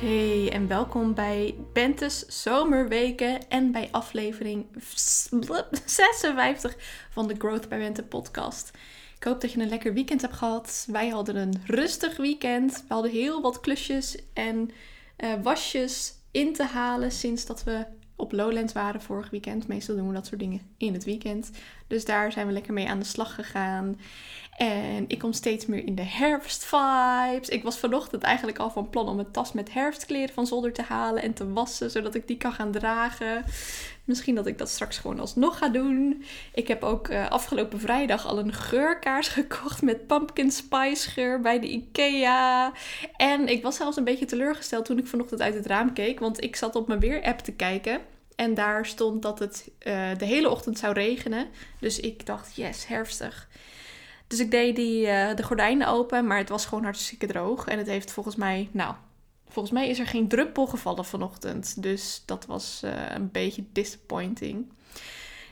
Hey en welkom bij Bente's Zomerweken en bij aflevering 56 van de Growth by Bente podcast. Ik hoop dat je een lekker weekend hebt gehad. Wij hadden een rustig weekend. We hadden heel wat klusjes en uh, wasjes in te halen sinds dat we op Lowlands waren vorig weekend. Meestal doen we dat soort dingen in het weekend. Dus daar zijn we lekker mee aan de slag gegaan. En ik kom steeds meer in de herfstvibes. Ik was vanochtend eigenlijk al van plan om een tas met herfstkleren van zolder te halen en te wassen, zodat ik die kan gaan dragen. Misschien dat ik dat straks gewoon alsnog ga doen. Ik heb ook uh, afgelopen vrijdag al een geurkaars gekocht met pumpkin spice geur bij de IKEA. En ik was zelfs een beetje teleurgesteld toen ik vanochtend uit het raam keek, want ik zat op mijn weer-app te kijken. En daar stond dat het uh, de hele ochtend zou regenen. Dus ik dacht, yes, herfstig. Dus ik deed die, uh, de gordijnen open, maar het was gewoon hartstikke droog. En het heeft volgens mij, nou, volgens mij is er geen druppel gevallen vanochtend. Dus dat was uh, een beetje disappointing.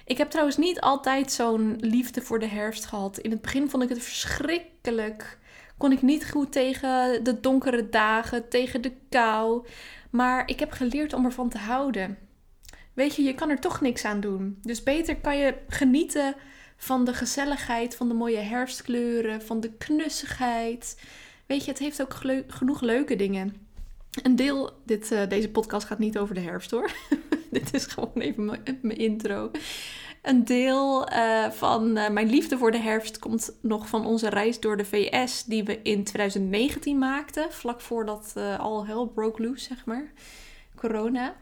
Ik heb trouwens niet altijd zo'n liefde voor de herfst gehad. In het begin vond ik het verschrikkelijk. Kon ik niet goed tegen de donkere dagen, tegen de kou. Maar ik heb geleerd om ervan te houden. Weet je, je kan er toch niks aan doen. Dus beter kan je genieten van de gezelligheid, van de mooie herfstkleuren, van de knussigheid. Weet je, het heeft ook genoeg leuke dingen. Een deel, dit, uh, deze podcast gaat niet over de herfst hoor. dit is gewoon even mijn intro. Een deel uh, van uh, mijn liefde voor de herfst komt nog van onze reis door de VS, die we in 2019 maakten. Vlak voordat al hell broke loose, zeg maar. Corona.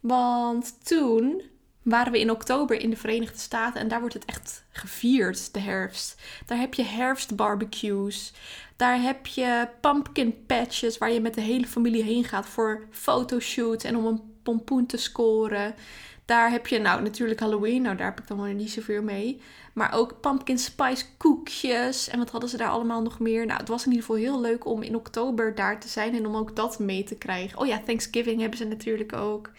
Want toen waren we in oktober in de Verenigde Staten en daar wordt het echt gevierd, de herfst. Daar heb je herfstbarbecues. Daar heb je pumpkin patches waar je met de hele familie heen gaat voor fotoshoots en om een pompoen te scoren. Daar heb je nou natuurlijk Halloween, nou daar heb ik dan wel niet zoveel mee. Maar ook pumpkin spice koekjes en wat hadden ze daar allemaal nog meer. Nou, het was in ieder geval heel leuk om in oktober daar te zijn en om ook dat mee te krijgen. Oh ja, Thanksgiving hebben ze natuurlijk ook.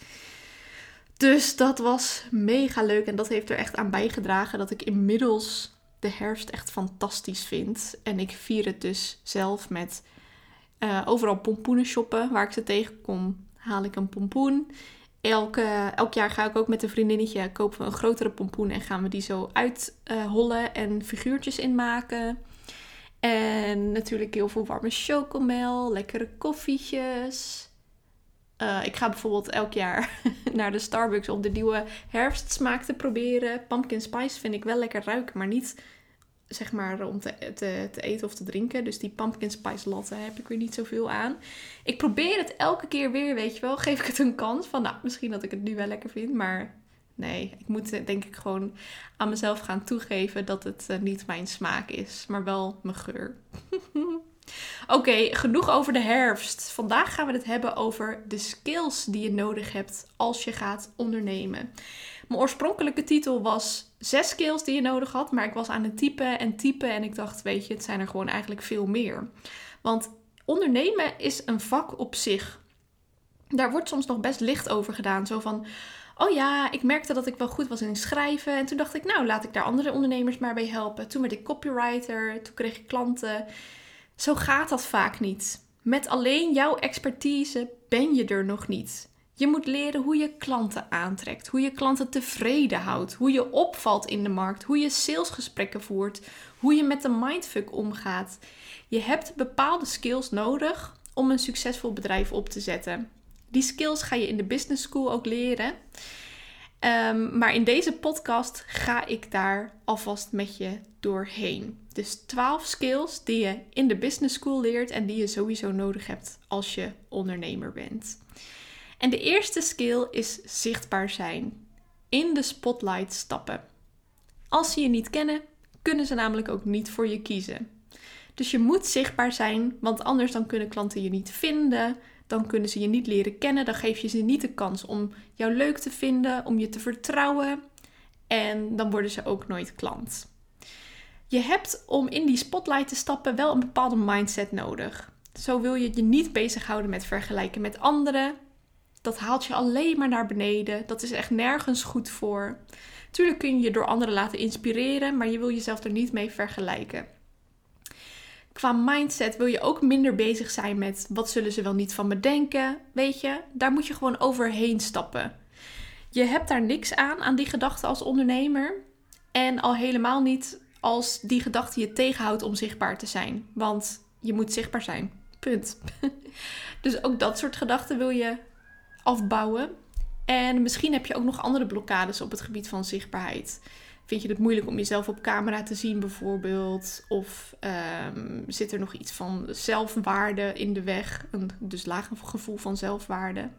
Dus dat was mega leuk en dat heeft er echt aan bijgedragen dat ik inmiddels de herfst echt fantastisch vind. En ik vier het dus zelf met uh, overal pompoenen shoppen. Waar ik ze tegenkom, haal ik een pompoen. Elke, elk jaar ga ik ook met een vriendinnetje kopen we een grotere pompoen en gaan we die zo uithollen en figuurtjes inmaken. En natuurlijk heel veel warme chocomel, lekkere koffietjes. Uh, ik ga bijvoorbeeld elk jaar naar de Starbucks om de nieuwe herfstsmaak te proberen. Pumpkin spice vind ik wel lekker ruiken, maar niet zeg maar om te, te, te, eten of te drinken. Dus die pumpkin spice latte heb ik weer niet zoveel aan. Ik probeer het elke keer weer, weet je wel. Geef ik het een kans van, nou, misschien dat ik het nu wel lekker vind. Maar nee, ik moet denk ik gewoon aan mezelf gaan toegeven dat het uh, niet mijn smaak is. Maar wel mijn geur. Oké, genoeg over de herfst. Vandaag gaan we het hebben over de skills die je nodig hebt als je gaat ondernemen. Mijn oorspronkelijke titel was zes skills die je nodig had, maar ik was aan het typen en typen en ik dacht, weet je, het zijn er gewoon eigenlijk veel meer. Want ondernemen is een vak op zich. Daar wordt soms nog best licht over gedaan. Zo van, oh ja, ik merkte dat ik wel goed was in schrijven. En toen dacht ik, nou, laat ik daar andere ondernemers maar bij helpen. Toen werd ik copywriter, toen kreeg ik klanten. Zo gaat dat vaak niet. Met alleen jouw expertise ben je er nog niet. Je moet leren hoe je klanten aantrekt, hoe je klanten tevreden houdt, hoe je opvalt in de markt, hoe je salesgesprekken voert, hoe je met de mindfuck omgaat. Je hebt bepaalde skills nodig om een succesvol bedrijf op te zetten. Die skills ga je in de business school ook leren. Um, maar in deze podcast ga ik daar alvast met je doorheen. Dus 12 skills die je in de business school leert en die je sowieso nodig hebt als je ondernemer bent. En de eerste skill is zichtbaar zijn. In de spotlight stappen. Als ze je niet kennen, kunnen ze namelijk ook niet voor je kiezen. Dus je moet zichtbaar zijn, want anders dan kunnen klanten je niet vinden, dan kunnen ze je niet leren kennen, dan geef je ze niet de kans om jou leuk te vinden, om je te vertrouwen. En dan worden ze ook nooit klant. Je hebt om in die spotlight te stappen wel een bepaalde mindset nodig. Zo wil je je niet bezighouden met vergelijken met anderen. Dat haalt je alleen maar naar beneden. Dat is echt nergens goed voor. Tuurlijk kun je je door anderen laten inspireren, maar je wil jezelf er niet mee vergelijken. Qua mindset wil je ook minder bezig zijn met wat zullen ze wel niet van me denken. Weet je, daar moet je gewoon overheen stappen. Je hebt daar niks aan, aan die gedachte als ondernemer. En al helemaal niet als die gedachte je tegenhoudt om zichtbaar te zijn. Want je moet zichtbaar zijn. Punt. dus ook dat soort gedachten wil je afbouwen. En misschien heb je ook nog andere blokkades op het gebied van zichtbaarheid. Vind je het moeilijk om jezelf op camera te zien, bijvoorbeeld? Of um, zit er nog iets van zelfwaarde in de weg? Een dus laag gevoel van zelfwaarde.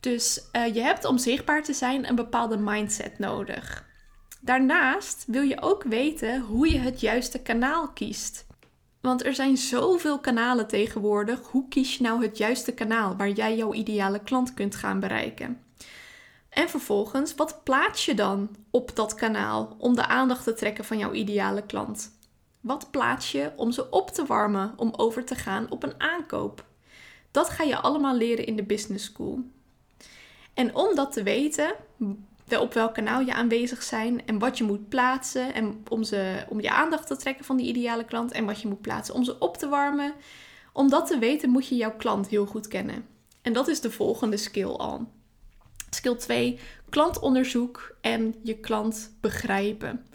Dus uh, je hebt om zichtbaar te zijn een bepaalde mindset nodig. Daarnaast wil je ook weten hoe je het juiste kanaal kiest. Want er zijn zoveel kanalen tegenwoordig. Hoe kies je nou het juiste kanaal waar jij jouw ideale klant kunt gaan bereiken? En vervolgens, wat plaats je dan op dat kanaal om de aandacht te trekken van jouw ideale klant? Wat plaats je om ze op te warmen om over te gaan op een aankoop? Dat ga je allemaal leren in de business school. En om dat te weten, op welk kanaal je aanwezig zijn en wat je moet plaatsen en om, ze, om je aandacht te trekken van die ideale klant en wat je moet plaatsen om ze op te warmen. Om dat te weten moet je jouw klant heel goed kennen. En dat is de volgende skill al. Skill 2, klantonderzoek en je klant begrijpen.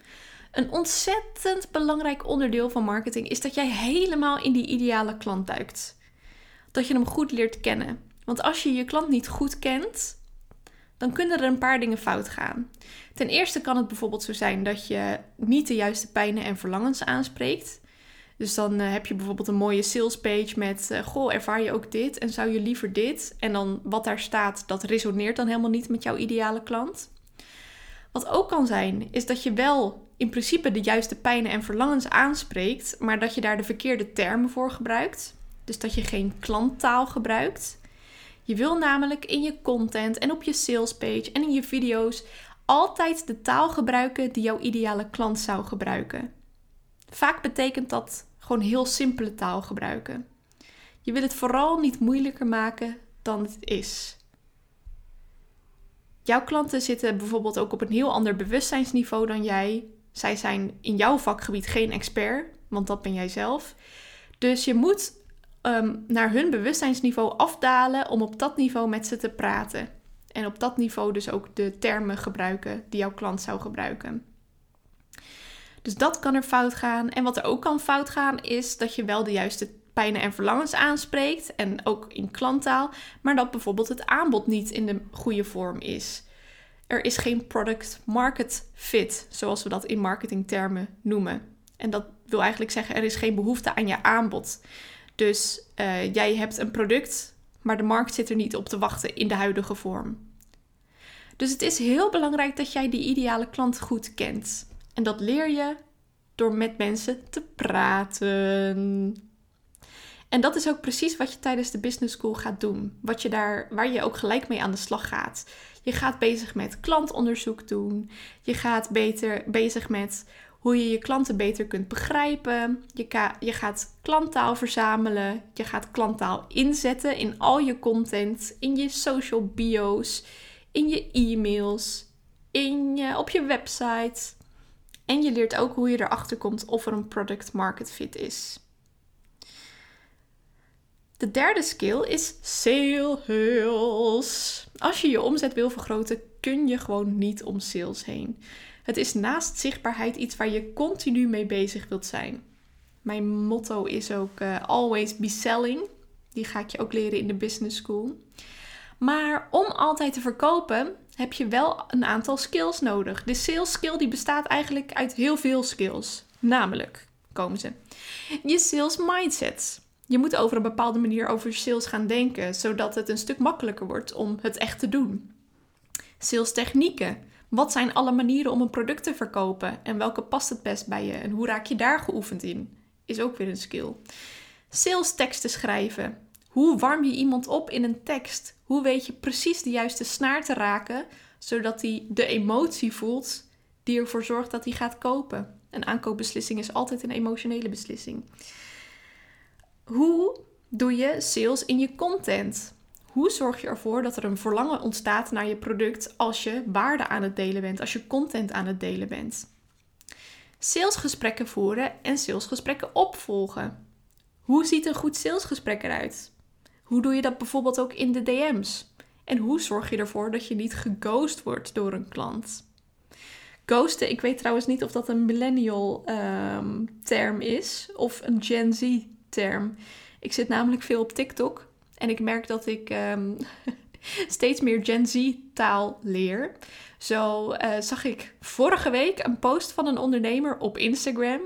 Een ontzettend belangrijk onderdeel van marketing is dat jij helemaal in die ideale klant duikt. Dat je hem goed leert kennen. Want als je je klant niet goed kent, dan kunnen er een paar dingen fout gaan. Ten eerste kan het bijvoorbeeld zo zijn dat je niet de juiste pijnen en verlangens aanspreekt. Dus dan uh, heb je bijvoorbeeld een mooie salespage met: uh, Goh, ervaar je ook dit en zou je liever dit? En dan wat daar staat, dat resoneert dan helemaal niet met jouw ideale klant. Wat ook kan zijn, is dat je wel in principe de juiste pijnen en verlangens aanspreekt, maar dat je daar de verkeerde termen voor gebruikt. Dus dat je geen klanttaal gebruikt. Je wil namelijk in je content en op je salespage en in je video's altijd de taal gebruiken die jouw ideale klant zou gebruiken. Vaak betekent dat gewoon heel simpele taal gebruiken. Je wil het vooral niet moeilijker maken dan het is. Jouw klanten zitten bijvoorbeeld ook op een heel ander bewustzijnsniveau dan jij. Zij zijn in jouw vakgebied geen expert, want dat ben jij zelf. Dus je moet um, naar hun bewustzijnsniveau afdalen om op dat niveau met ze te praten. En op dat niveau dus ook de termen gebruiken die jouw klant zou gebruiken. Dus dat kan er fout gaan. En wat er ook kan fout gaan, is dat je wel de juiste pijnen en verlangens aanspreekt. En ook in klanttaal. Maar dat bijvoorbeeld het aanbod niet in de goede vorm is. Er is geen product market fit, zoals we dat in marketingtermen noemen. En dat wil eigenlijk zeggen, er is geen behoefte aan je aanbod. Dus uh, jij hebt een product, maar de markt zit er niet op te wachten in de huidige vorm. Dus het is heel belangrijk dat jij die ideale klant goed kent. En dat leer je door met mensen te praten. En dat is ook precies wat je tijdens de business school gaat doen. Wat je daar, waar je ook gelijk mee aan de slag gaat. Je gaat bezig met klantonderzoek doen. Je gaat beter bezig met hoe je je klanten beter kunt begrijpen. Je, je gaat klanttaal verzamelen. Je gaat klanttaal inzetten in al je content, in je social bio's, in je e-mails, in je, op je website. En je leert ook hoe je erachter komt of er een product market fit is. De derde skill is sales. Als je je omzet wil vergroten, kun je gewoon niet om sales heen. Het is naast zichtbaarheid iets waar je continu mee bezig wilt zijn. Mijn motto is ook uh, always be selling. Die ga ik je ook leren in de business school. Maar om altijd te verkopen heb je wel een aantal skills nodig. De sales skill die bestaat eigenlijk uit heel veel skills. Namelijk, komen ze, je sales mindset. Je moet over een bepaalde manier over sales gaan denken, zodat het een stuk makkelijker wordt om het echt te doen. Sales technieken. Wat zijn alle manieren om een product te verkopen en welke past het best bij je en hoe raak je daar geoefend in? Is ook weer een skill. Sales teksten schrijven. Hoe warm je iemand op in een tekst? Hoe weet je precies de juiste snaar te raken zodat hij de emotie voelt die ervoor zorgt dat hij gaat kopen. Een aankoopbeslissing is altijd een emotionele beslissing. Hoe doe je sales in je content? Hoe zorg je ervoor dat er een verlangen ontstaat naar je product als je waarde aan het delen bent, als je content aan het delen bent? Salesgesprekken voeren en salesgesprekken opvolgen. Hoe ziet een goed salesgesprek eruit? Hoe doe je dat bijvoorbeeld ook in de DM's? En hoe zorg je ervoor dat je niet geghost wordt door een klant? Ghosten, ik weet trouwens niet of dat een millennial ehm, term is of een Gen Z term. Ik zit namelijk veel op TikTok en ik merk dat ik ehm, steeds meer Gen Z taal leer. Zo uh, zag ik vorige week een post van een ondernemer op Instagram.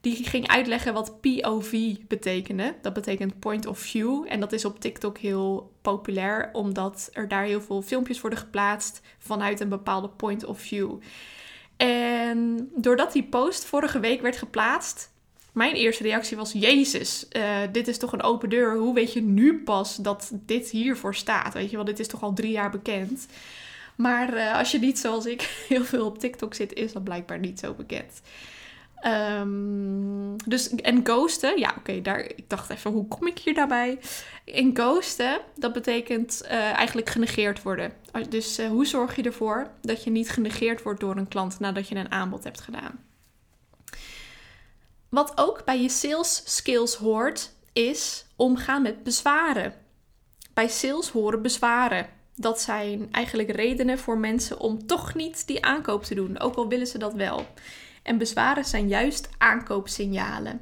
Die ging uitleggen wat POV betekende. Dat betekent point of view. En dat is op TikTok heel populair, omdat er daar heel veel filmpjes worden geplaatst vanuit een bepaalde point of view. En doordat die post vorige week werd geplaatst, mijn eerste reactie was: Jezus, uh, dit is toch een open deur. Hoe weet je nu pas dat dit hiervoor staat? Weet je wel, dit is toch al drie jaar bekend. Maar uh, als je niet zoals ik heel veel op TikTok zit, is dat blijkbaar niet zo bekend. Um, dus, en ghosten, ja oké, daar ik dacht even, hoe kom ik hier daarbij? In ghosten, dat betekent uh, eigenlijk genegeerd worden. Dus hoe zorg je ervoor dat je niet genegeerd wordt door een klant nadat je een aanbod hebt gedaan? Wat ook bij je sales skills hoort, is omgaan met bezwaren. Bij sales horen bezwaren. Dat zijn eigenlijk redenen voor mensen om toch niet die aankoop te doen, ook al willen ze dat wel. En bezwaren zijn juist aankoopsignalen.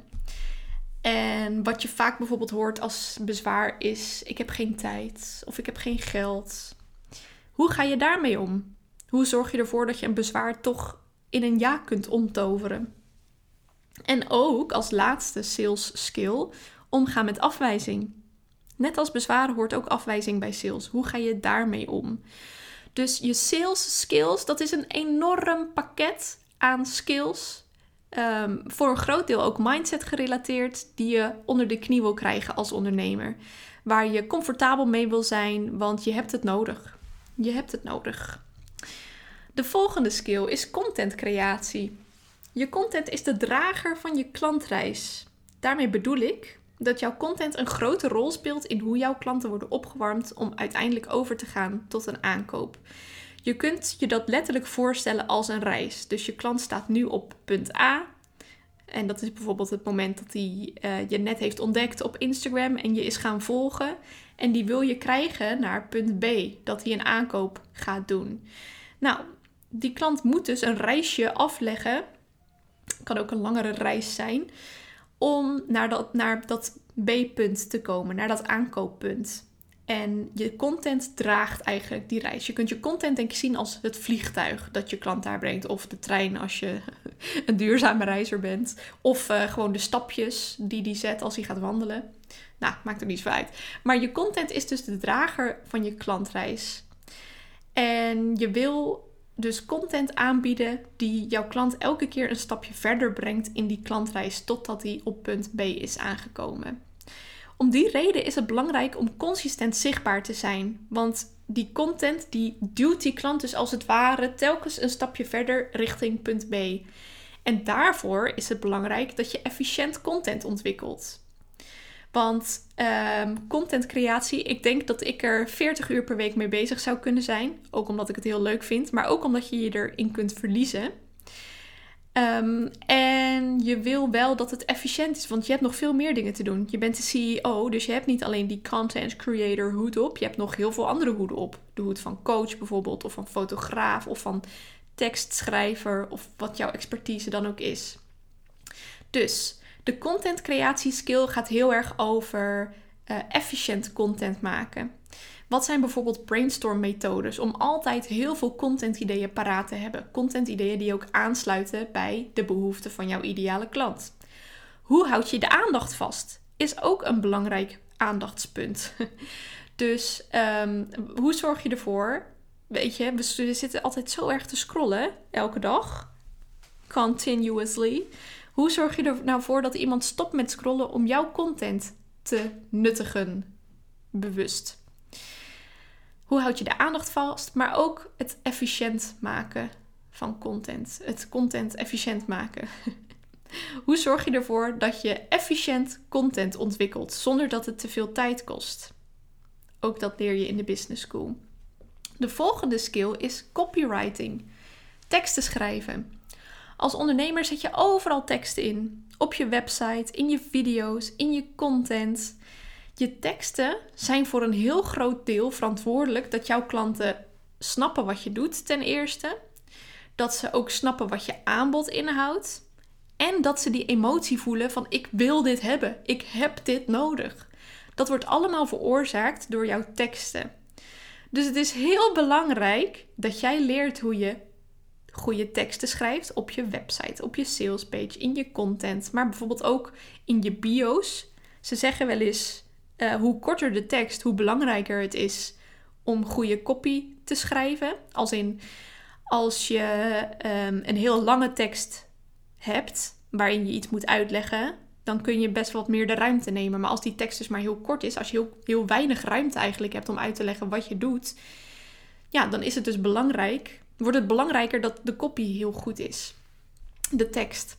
En wat je vaak bijvoorbeeld hoort als bezwaar is: ik heb geen tijd of ik heb geen geld. Hoe ga je daarmee om? Hoe zorg je ervoor dat je een bezwaar toch in een ja kunt omtoveren? En ook als laatste sales skill omgaan met afwijzing. Net als bezwaren hoort ook afwijzing bij sales. Hoe ga je daarmee om? Dus je sales skills, dat is een enorm pakket aan skills. Um, voor een groot deel ook mindset gerelateerd, die je onder de knie wil krijgen als ondernemer. Waar je comfortabel mee wil zijn, want je hebt het nodig. Je hebt het nodig. De volgende skill is content creatie. Je content is de drager van je klantreis. Daarmee bedoel ik dat jouw content een grote rol speelt in hoe jouw klanten worden opgewarmd om uiteindelijk over te gaan tot een aankoop. Je kunt je dat letterlijk voorstellen als een reis. Dus je klant staat nu op punt A. En dat is bijvoorbeeld het moment dat hij uh, je net heeft ontdekt op Instagram en je is gaan volgen. En die wil je krijgen naar punt B, dat hij een aankoop gaat doen. Nou, die klant moet dus een reisje afleggen. Kan ook een langere reis zijn. Om naar dat, naar dat B-punt te komen, naar dat aankooppunt. En je content draagt eigenlijk die reis. Je kunt je content denk ik zien als het vliegtuig dat je klant daar brengt. Of de trein als je een duurzame reiziger bent. Of uh, gewoon de stapjes die die zet als hij gaat wandelen. Nou, maakt er niet zo uit. Maar je content is dus de drager van je klantreis. En je wil dus content aanbieden die jouw klant elke keer een stapje verder brengt in die klantreis totdat hij op punt B is aangekomen. Om die reden is het belangrijk om consistent zichtbaar te zijn. Want die content die duwt die klant dus als het ware telkens een stapje verder richting punt B. En daarvoor is het belangrijk dat je efficiënt content ontwikkelt. Want um, content creatie, ik denk dat ik er 40 uur per week mee bezig zou kunnen zijn. Ook omdat ik het heel leuk vind, maar ook omdat je je erin kunt verliezen. Um, en je wil wel dat het efficiënt is, want je hebt nog veel meer dingen te doen. Je bent de CEO, dus je hebt niet alleen die content creator hoed op, je hebt nog heel veel andere hoeden op. De hoed van coach bijvoorbeeld, of van fotograaf, of van tekstschrijver, of wat jouw expertise dan ook is. Dus de content creatie skill gaat heel erg over uh, efficiënt content maken. Wat zijn bijvoorbeeld brainstorm methodes om altijd heel veel content ideeën paraat te hebben? Content ideeën die ook aansluiten bij de behoeften van jouw ideale klant. Hoe houd je de aandacht vast? Is ook een belangrijk aandachtspunt. dus um, hoe zorg je ervoor? Weet je, we zitten altijd zo erg te scrollen elke dag. Continuously. Hoe zorg je er nou voor dat iemand stopt met scrollen om jouw content te nuttigen? Bewust. Hoe houd je de aandacht vast, maar ook het efficiënt maken van content. Het content efficiënt maken. Hoe zorg je ervoor dat je efficiënt content ontwikkelt zonder dat het te veel tijd kost? Ook dat leer je in de business school. De volgende skill is copywriting. Teksten schrijven. Als ondernemer zet je overal teksten in. Op je website, in je video's, in je content. Je teksten zijn voor een heel groot deel verantwoordelijk dat jouw klanten snappen wat je doet, ten eerste. Dat ze ook snappen wat je aanbod inhoudt. En dat ze die emotie voelen van ik wil dit hebben, ik heb dit nodig. Dat wordt allemaal veroorzaakt door jouw teksten. Dus het is heel belangrijk dat jij leert hoe je goede teksten schrijft op je website, op je salespage, in je content, maar bijvoorbeeld ook in je bio's. Ze zeggen wel eens uh, hoe korter de tekst, hoe belangrijker het is om goede copy te schrijven. Als in als je um, een heel lange tekst hebt waarin je iets moet uitleggen, dan kun je best wat meer de ruimte nemen. Maar als die tekst dus maar heel kort is, als je heel, heel weinig ruimte eigenlijk hebt om uit te leggen wat je doet, ja, dan is het dus belangrijk, wordt het belangrijker dat de copy heel goed is. De tekst.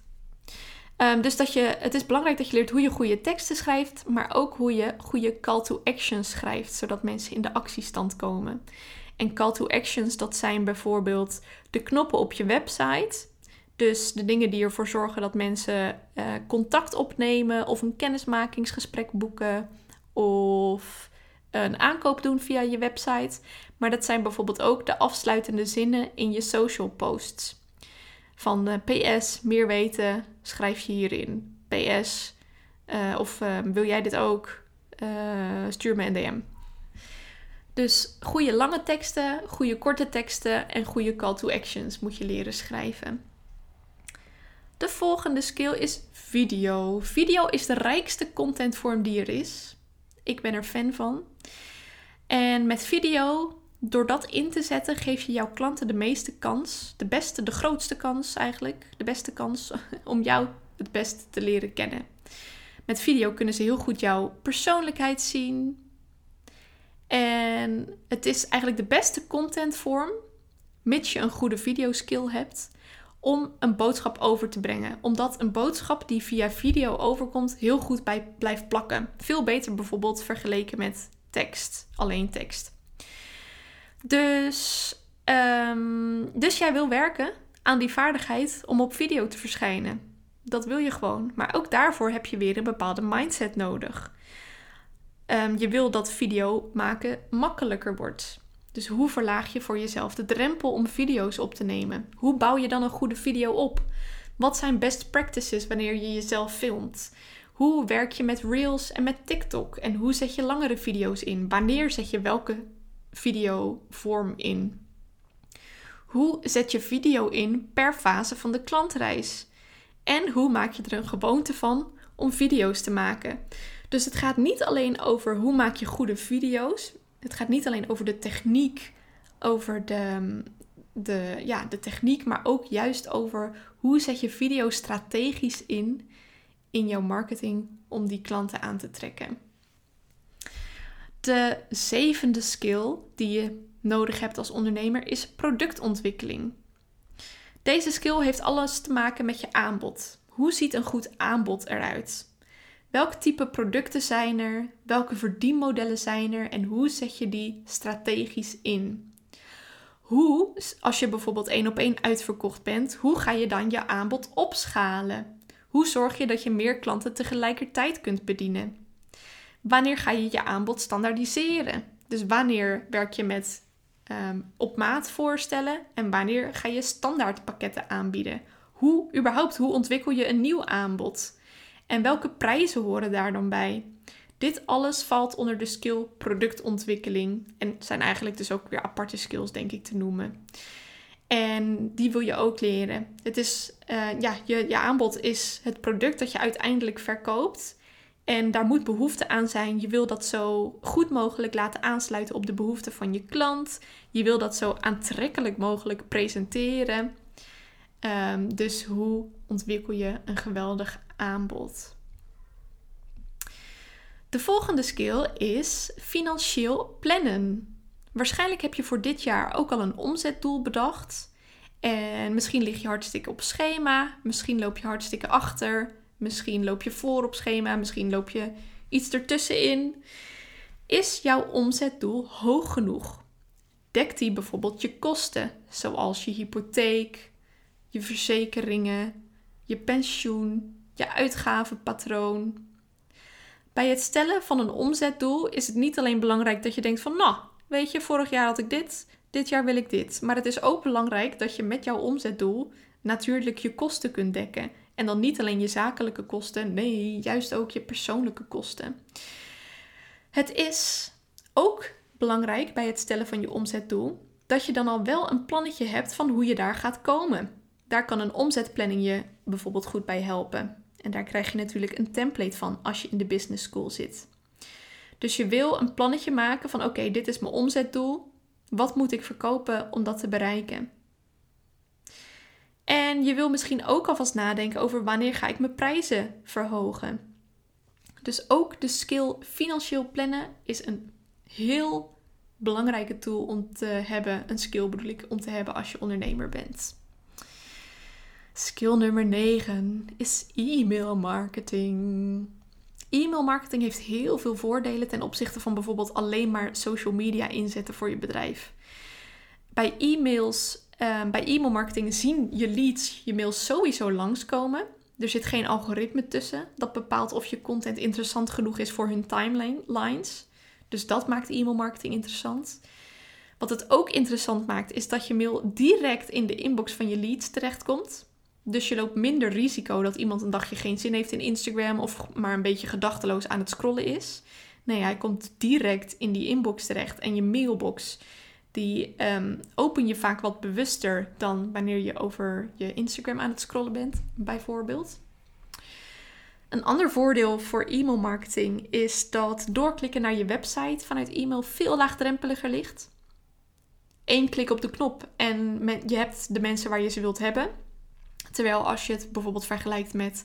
Um, dus dat je, het is belangrijk dat je leert hoe je goede teksten schrijft, maar ook hoe je goede call to action schrijft, zodat mensen in de actiestand komen. En call to actions, dat zijn bijvoorbeeld de knoppen op je website dus de dingen die ervoor zorgen dat mensen uh, contact opnemen of een kennismakingsgesprek boeken of een aankoop doen via je website. Maar dat zijn bijvoorbeeld ook de afsluitende zinnen in je social posts. Van uh, PS, meer weten, schrijf je hierin. PS, eh, of wil jij dit ook? stuur me een DM. Dus goede lange teksten, goede korte teksten en goede call to actions moet je leren schrijven. De volgende skill is video. Video is de rijkste contentvorm die er is. Ik ben er fan van. En met video, door dat in te zetten, geef je jouw klanten de meeste kans, de beste, de grootste kans eigenlijk, de beste kans om jou het beste te leren kennen. Met video kunnen ze heel goed jouw persoonlijkheid zien. En het is eigenlijk de beste contentvorm, mits je een goede videoskill hebt, om een boodschap over te brengen. Omdat een boodschap die via video overkomt heel goed bij blijft plakken. Veel beter bijvoorbeeld vergeleken met tekst, alleen tekst. Dus, um, dus jij wil werken aan die vaardigheid om op video te verschijnen. Dat wil je gewoon. Maar ook daarvoor heb je weer een bepaalde mindset nodig. Um, je wil dat video maken makkelijker wordt. Dus hoe verlaag je voor jezelf de drempel om video's op te nemen? Hoe bouw je dan een goede video op? Wat zijn best practices wanneer je jezelf filmt? Hoe werk je met Reels en met TikTok? En hoe zet je langere video's in? Wanneer zet je welke videovorm in? Hoe zet je video in per fase van de klantreis? En hoe maak je er een gewoonte van om video's te maken? Dus het gaat niet alleen over hoe maak je goede video's, het gaat niet alleen over de techniek, over de, de, ja, de techniek, maar ook juist over hoe zet je video strategisch in in jouw marketing om die klanten aan te trekken. De zevende skill die je nodig hebt als ondernemer is productontwikkeling. Deze skill heeft alles te maken met je aanbod. Hoe ziet een goed aanbod eruit? Welk type producten zijn er? Welke verdienmodellen zijn er? En hoe zet je die strategisch in? Hoe, als je bijvoorbeeld één op één uitverkocht bent, hoe ga je dan je aanbod opschalen? Hoe zorg je dat je meer klanten tegelijkertijd kunt bedienen? Wanneer ga je je aanbod standaardiseren? Dus wanneer werk je met um, op maat voorstellen en wanneer ga je standaardpakketten aanbieden? Hoe überhaupt, hoe ontwikkel je een nieuw aanbod? En welke prijzen horen daar dan bij? Dit alles valt onder de skill productontwikkeling. En zijn eigenlijk dus ook weer aparte skills, denk ik, te noemen. En die wil je ook leren. Het is, uh, ja, je, je aanbod is het product dat je uiteindelijk verkoopt. En daar moet behoefte aan zijn. Je wil dat zo goed mogelijk laten aansluiten op de behoeften van je klant. Je wil dat zo aantrekkelijk mogelijk presenteren. Um, dus hoe ontwikkel je een geweldig aanbod. De volgende skill is financieel plannen. Waarschijnlijk heb je voor dit jaar ook al een omzetdoel bedacht. En misschien lig je hartstikke op schema, misschien loop je hartstikke achter, misschien loop je voor op schema, misschien loop je iets ertussenin. Is jouw omzetdoel hoog genoeg? Dekt die bijvoorbeeld je kosten, zoals je hypotheek, je verzekeringen, je pensioen, je uitgavenpatroon? Bij het stellen van een omzetdoel is het niet alleen belangrijk dat je denkt van, nou, weet je, vorig jaar had ik dit, dit jaar wil ik dit. Maar het is ook belangrijk dat je met jouw omzetdoel natuurlijk je kosten kunt dekken. En dan niet alleen je zakelijke kosten, nee, juist ook je persoonlijke kosten. Het is ook belangrijk bij het stellen van je omzetdoel dat je dan al wel een plannetje hebt van hoe je daar gaat komen. Daar kan een omzetplanning je bijvoorbeeld goed bij helpen. En daar krijg je natuurlijk een template van als je in de business school zit. Dus je wil een plannetje maken van oké, dit is mijn omzetdoel. Wat moet ik verkopen om dat te bereiken? En je wil misschien ook alvast nadenken over wanneer ga ik mijn prijzen verhogen. Dus ook de skill financieel plannen is een heel belangrijke tool om te hebben. Een skill bedoel ik om te hebben als je ondernemer bent. Skill nummer 9 is e-mail marketing. E-mail marketing heeft heel veel voordelen ten opzichte van bijvoorbeeld alleen maar social media inzetten voor je bedrijf. Bij e-mails, uh, bij e-mail marketing zien je leads je mails sowieso langskomen. Er zit geen algoritme tussen dat bepaalt of je content interessant genoeg is voor hun timelines. Dus dat maakt e-mail marketing interessant. Wat het ook interessant maakt, is dat je mail direct in de inbox van je leads terechtkomt. Dus je loopt minder risico dat iemand een dagje geen zin heeft in Instagram of maar een beetje gedachteloos aan het scrollen is. Nee, hij komt direct in die inbox terecht en je mailbox. Die um, open je vaak wat bewuster dan wanneer je over je Instagram aan het scrollen bent, bijvoorbeeld. Een ander voordeel voor e-mail marketing is dat doorklikken naar je website vanuit e-mail veel laagdrempeliger ligt. Eén klik op de knop en je hebt de mensen waar je ze wilt hebben. Terwijl als je het bijvoorbeeld vergelijkt met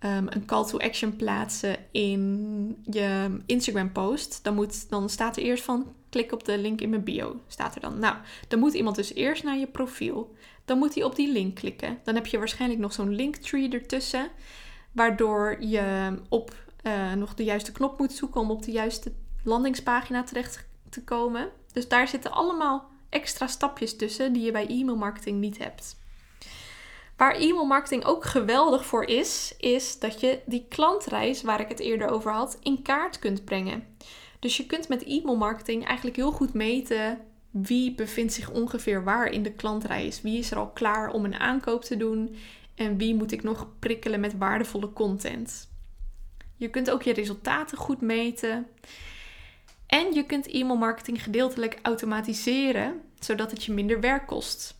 um, een call to action plaatsen in je Instagram post, dan, moet, dan staat er eerst van klik op de link in mijn bio. Staat er dan. Nou, dan moet iemand dus eerst naar je profiel. Dan moet hij op die link klikken. Dan heb je waarschijnlijk nog zo'n linktree ertussen. Waardoor je op uh, nog de juiste knop moet zoeken om op de juiste landingspagina terecht te komen. Dus daar zitten allemaal extra stapjes tussen die je bij e-mail marketing niet hebt. Waar e-mail marketing ook geweldig voor is, is dat je die klantreis waar ik het eerder over had, in kaart kunt brengen. Dus je kunt met e-mail marketing eigenlijk heel goed meten wie bevindt zich ongeveer waar in de klantreis. Wie is er al klaar om een aankoop te doen en wie moet ik nog prikkelen met waardevolle content. Je kunt ook je resultaten goed meten. En je kunt e-mail marketing gedeeltelijk automatiseren, zodat het je minder werk kost.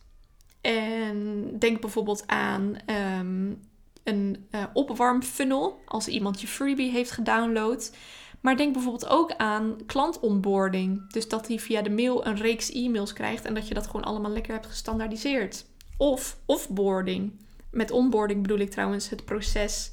En denk bijvoorbeeld aan um, een uh, opwarmfunnel als iemand je freebie heeft gedownload. Maar denk bijvoorbeeld ook aan klantonboarding. Dus dat hij via de mail een reeks e-mails krijgt en dat je dat gewoon allemaal lekker hebt gestandaardiseerd. Of offboarding. Met onboarding bedoel ik trouwens het proces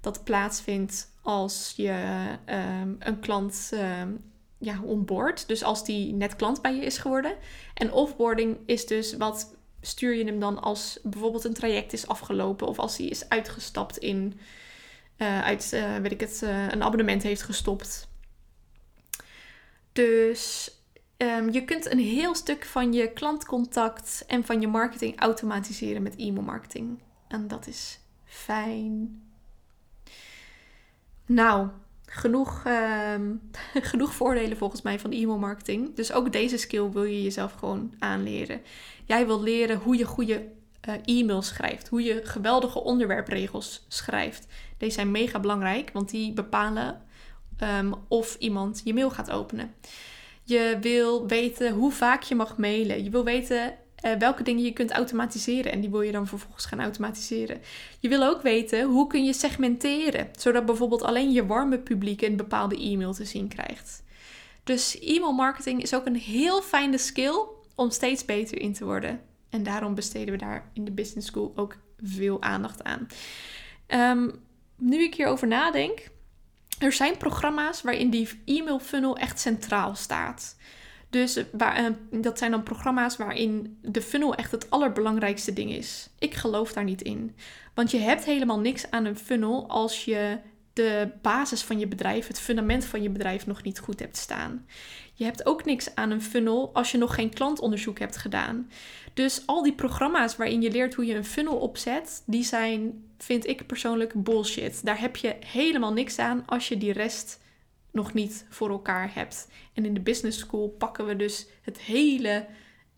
dat plaatsvindt als je um, een klant um, ja, onboard. Dus als die net klant bij je is geworden. En offboarding is dus wat stuur je hem dan als bijvoorbeeld een traject is afgelopen of als hij is uitgestapt in, uh, uit, uh, weet ik het, uh, een abonnement heeft gestopt. Dus um, je kunt een heel stuk van je klantcontact en van je marketing automatiseren met e-mail marketing. En dat is fijn. Nou, genoeg, um, genoeg voordelen volgens mij van e-mail marketing. Dus ook deze skill wil je jezelf gewoon aanleren. Jij wil leren hoe je goede uh, e-mails schrijft, hoe je geweldige onderwerpregels schrijft. Deze zijn mega belangrijk, want die bepalen um, of iemand je mail gaat openen. Je wil weten hoe vaak je mag mailen. Je wil weten uh, welke dingen je kunt automatiseren. En die wil je dan vervolgens gaan automatiseren. Je wil ook weten hoe kun je segmenteren. Zodat bijvoorbeeld alleen je warme publiek een bepaalde e-mail te zien krijgt. Dus e-mail marketing is ook een heel fijne skill om steeds beter in te worden. En daarom besteden we daar in de Business School ook veel aandacht aan. Um, nu ik hierover nadenk, er zijn programma's waarin die e-mail funnel echt centraal staat. Dus uh, dat zijn dan programma's waarin de funnel echt het allerbelangrijkste ding is. Ik geloof daar niet in. Want je hebt helemaal niks aan een funnel als je de basis van je bedrijf, het fundament van je bedrijf nog niet goed hebt staan. Je hebt ook niks aan een funnel als je nog geen klantonderzoek hebt gedaan. Dus al die programma's waarin je leert hoe je een funnel opzet, die zijn, vind ik persoonlijk, bullshit. Daar heb je helemaal niks aan als je die rest nog niet voor elkaar hebt. En in de business school pakken we dus het hele,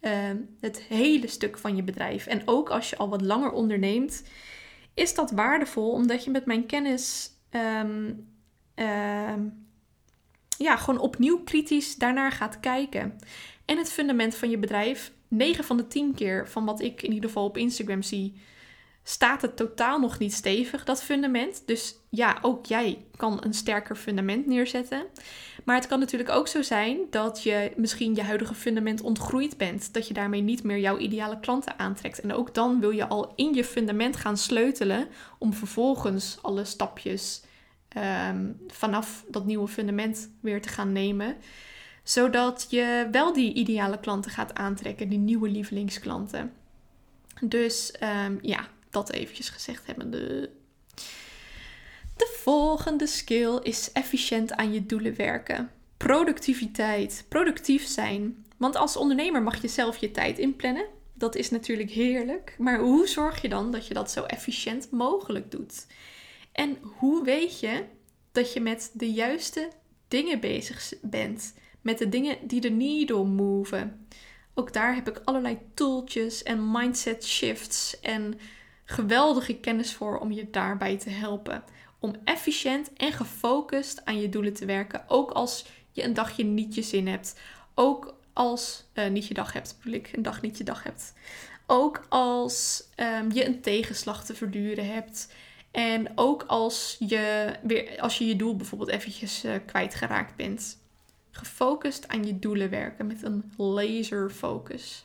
uh, het hele stuk van je bedrijf. En ook als je al wat langer onderneemt, is dat waardevol omdat je met mijn kennis um, ja, gewoon opnieuw kritisch daarnaar gaat kijken. En het fundament van je bedrijf, 9 van de 10 keer van wat ik in ieder geval op Instagram zie, staat het totaal nog niet stevig, dat fundament. Dus ja, ook jij kan een sterker fundament neerzetten. Maar het kan natuurlijk ook zo zijn dat je misschien je huidige fundament ontgroeid bent. Dat je daarmee niet meer jouw ideale klanten aantrekt. En ook dan wil je al in je fundament gaan sleutelen om vervolgens alle stapjes um, vanaf dat nieuwe fundament weer te gaan nemen. Zodat je wel die ideale klanten gaat aantrekken, die nieuwe lievelingsklanten. Dus um, ja, dat eventjes gezegd hebbende. De volgende skill is efficiënt aan je doelen werken. Productiviteit, productief zijn. Want als ondernemer mag je zelf je tijd inplannen. Dat is natuurlijk heerlijk. Maar hoe zorg je dan dat je dat zo efficiënt mogelijk doet? En hoe weet je dat je met de juiste dingen bezig bent? Met de dingen die de needle moven. Ook daar heb ik allerlei tooltjes en mindset shifts en geweldige kennis voor om je daarbij te helpen. Om efficiënt en gefocust aan je doelen te werken. Ook als je een dagje niet je zin hebt. Ook als uh, niet je dag hebt, bedoel ik, een dag niet je dag hebt. Ook als um, je een tegenslag te verduren hebt. En ook als je, weer, als je je doel bijvoorbeeld eventjes uh, kwijtgeraakt bent. Gefocust aan je doelen werken met een laser focus.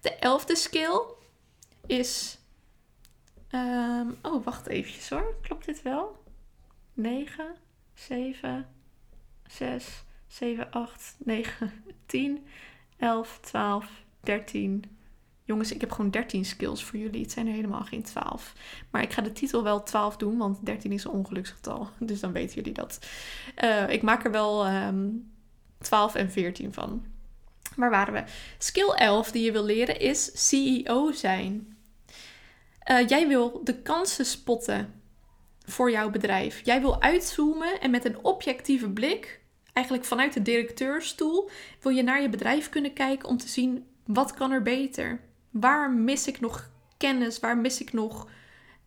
De elfde skill is. Um, oh, wacht eventjes hoor. Klopt dit wel? 9, 7, 6, 7, 8, 9, 10, 11, 12, 13, Jongens, ik heb gewoon 13 skills voor jullie. Het zijn er helemaal geen 12. Maar ik ga de titel wel 12 doen, want 13 is een ongeluksgetal. Dus dan weten jullie dat. Uh, ik maak er wel um, ehm, 12 en 14 van. Waar waren we? Skill 11 die je wil leren is CEO zijn. Uh, jij wil de kansen spotten voor jouw bedrijf. Jij wil uitzoomen en met een objectieve blik, eigenlijk vanuit de directeurstoel, wil je naar je bedrijf kunnen kijken om te zien wat kan er beter. Waar mis ik nog kennis? Waar mis ik nog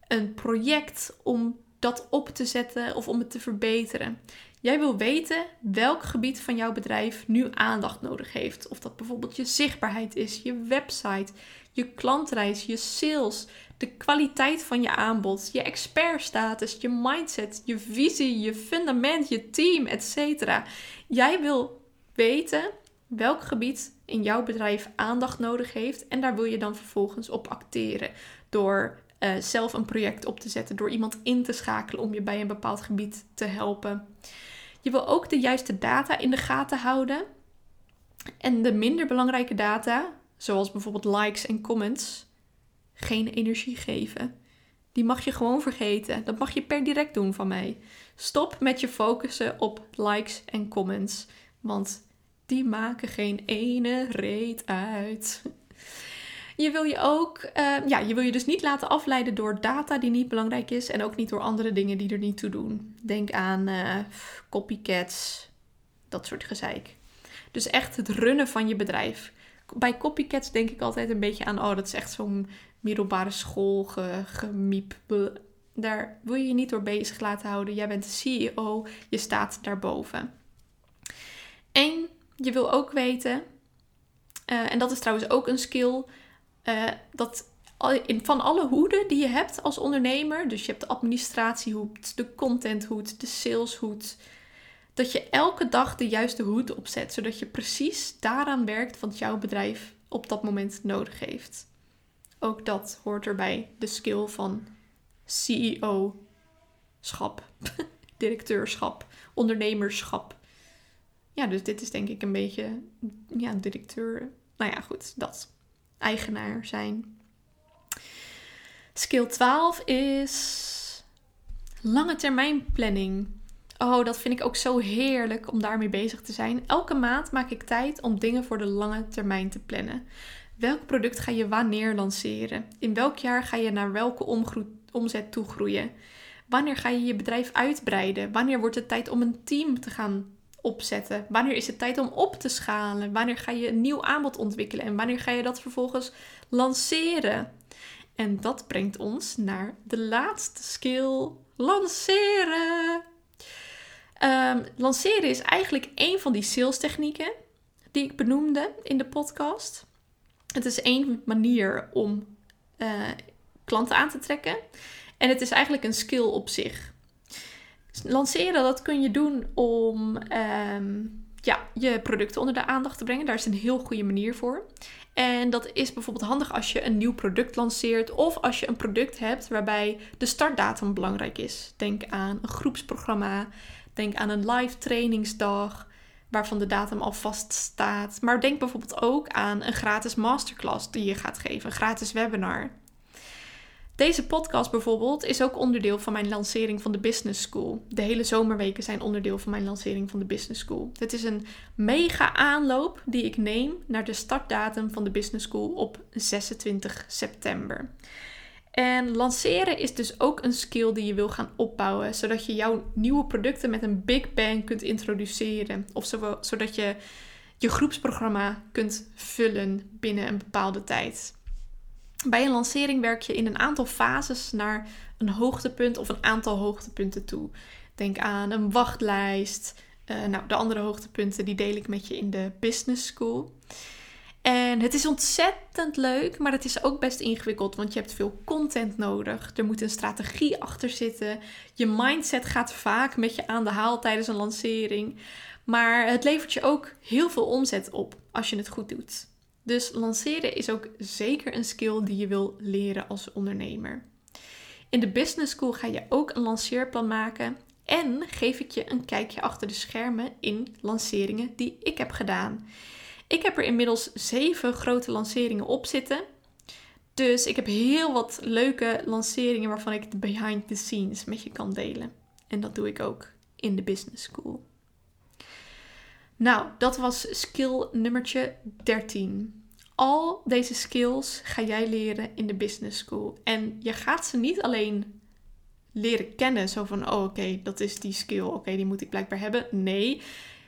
een project om dat op te zetten of om het te verbeteren? Jij wil weten welk gebied van jouw bedrijf nu aandacht nodig heeft. Of dat bijvoorbeeld je zichtbaarheid is, je website, je klantreis, je sales, de kwaliteit van je aanbod, je expertstatus, je mindset, je visie, je fundament, je team, etc. Jij wil weten welk gebied in jouw bedrijf aandacht nodig heeft. En daar wil je dan vervolgens op acteren. Door uh, zelf een project op te zetten, door iemand in te schakelen om je bij een bepaald gebied te helpen. Je wil ook de juiste data in de gaten houden. En de minder belangrijke data, zoals bijvoorbeeld likes en comments, geen energie geven. Die mag je gewoon vergeten. Dat mag je per direct doen van mij. Stop met je focussen op likes en comments. Want die maken geen ene reet uit. Je wil je ook, uh, ja, je wil je dus niet laten afleiden door data die niet belangrijk is en ook niet door andere dingen die er niet toe doen. Denk aan uh, copycats, dat soort gezeik. Dus echt het runnen van je bedrijf. Bij copycats denk ik altijd een beetje aan, oh, dat is echt zo'n middelbare school gemiep. Daar wil je je niet door bezig laten houden. Jij bent de CEO, je staat daarboven. En je wil ook weten, uh, en dat is trouwens ook een skill, uh, dat van alle hoeden die je hebt als ondernemer, dus je hebt de administratiehoed, de contenthoed, de saleshoed, dat je elke dag de juiste hoed opzet, zodat je precies daaraan werkt wat jouw bedrijf op dat moment nodig heeft. Ook dat hoort erbij, de skill van CEO-schap, directeurschap, ondernemerschap ja, dus dit is denk ik een beetje, ja, directeur. Nou ja, goed, dat. Eigenaar zijn. Skill 12 is lange termijn planning. Oh, dat vind ik ook zo heerlijk om daarmee bezig te zijn. Elke maand maak ik tijd om dingen voor de lange termijn te plannen. Welk product ga je wanneer lanceren? In welk jaar ga je naar welke omzet toegroeien? Wanneer ga je je bedrijf uitbreiden? Wanneer wordt het tijd om een team te gaan opzetten? Wanneer is het tijd om op te schalen? Wanneer ga je een nieuw aanbod ontwikkelen? En wanneer ga je dat vervolgens lanceren? En dat brengt ons naar de laatste skill: lanceren. Um, lanceren is eigenlijk een van die sales technieken die ik benoemde in de podcast. Het is één manier om uh, klanten aan te trekken. En het is eigenlijk een skill op zich. Lanceren, dat kun je doen om um, ja, je producten onder de aandacht te brengen. Daar is een heel goede manier voor. En dat is bijvoorbeeld handig als je een nieuw product lanceert of als je een product hebt waarbij de startdatum belangrijk is. Denk aan een groepsprogramma, denk aan een live trainingsdag waarvan de datum al vaststaat. Maar denk bijvoorbeeld ook aan een gratis masterclass die je gaat geven, een gratis webinar. Deze podcast bijvoorbeeld is ook onderdeel van mijn lancering van de Business School. De hele zomerweken zijn onderdeel van mijn lancering van de Business School. Het is een mega aanloop die ik neem naar de startdatum van de Business School op 26 september. En lanceren is dus ook een skill die je wil gaan opbouwen, zodat je jouw nieuwe producten met een big bang kunt introduceren. Of zodat je je groepsprogramma kunt vullen binnen een bepaalde tijd. Bij een lancering werk je in een aantal fases naar een hoogtepunt of een aantal hoogtepunten toe. Denk aan een wachtlijst. Uh, nou, de andere hoogtepunten die deel ik met je in de business school. En het is ontzettend leuk, maar het is ook best ingewikkeld, want je hebt veel content nodig. Er moet een strategie achter zitten. Je mindset gaat vaak met je aan de haal tijdens een lancering. Maar het levert je ook heel veel omzet op als je het goed doet. Dus lanceren is ook zeker een skill die je wil leren als ondernemer. In de Business School ga je ook een lanceerplan maken en geef ik je een kijkje achter de schermen in lanceringen die ik heb gedaan. Ik heb er inmiddels zeven grote lanceringen op zitten. Dus ik heb heel wat leuke lanceringen waarvan ik de behind the scenes met je kan delen. En dat doe ik ook in de Business School. Nou, dat was skill nummertje 13. Al deze skills ga jij leren in de business school. En je gaat ze niet alleen leren kennen, zo van, oh oké, dat is die skill, oké, die moet ik blijkbaar hebben. Nee,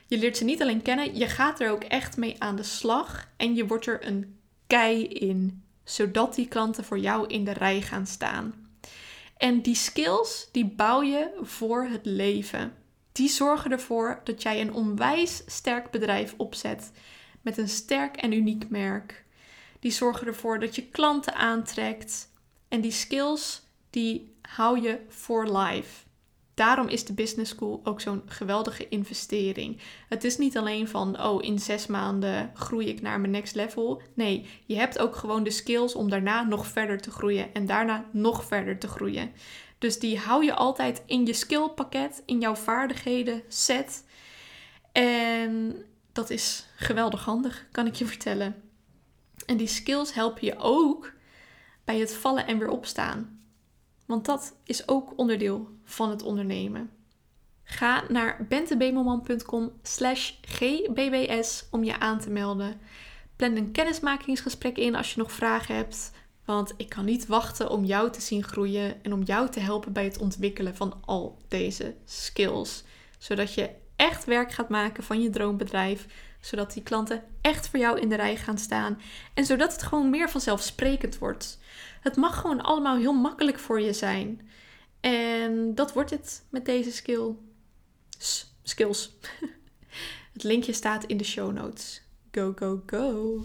je leert ze niet alleen kennen, je gaat er ook echt mee aan de slag en je wordt er een kei in, zodat die klanten voor jou in de rij gaan staan. En die skills, die bouw je voor het leven die zorgen ervoor dat jij een onwijs sterk bedrijf opzet met een sterk en uniek merk. Die zorgen ervoor dat je klanten aantrekt en die skills die hou je for life. Daarom is de Business School ook zo'n geweldige investering. Het is niet alleen van, oh, in zes maanden groei ik naar mijn next level. Nee, je hebt ook gewoon de skills om daarna nog verder te groeien en daarna nog verder te groeien. Dus die hou je altijd in je skillpakket, in jouw vaardigheden set. En dat is geweldig handig, kan ik je vertellen. En die skills helpen je ook bij het vallen en weer opstaan. Want dat is ook onderdeel van het ondernemen. Ga naar bentebemelman.com slash gbbs om je aan te melden. Plan een kennismakingsgesprek in als je nog vragen hebt. Want ik kan niet wachten om jou te zien groeien en om jou te helpen bij het ontwikkelen van al deze skills. Zodat je echt werk gaat maken van je droombedrijf. Zodat die klanten echt voor jou in de rij gaan staan. En zodat het gewoon meer vanzelfsprekend wordt. Het mag gewoon allemaal heel makkelijk voor je zijn. En dat wordt het met deze skill. skills. het linkje staat in de show notes. Go, go, go!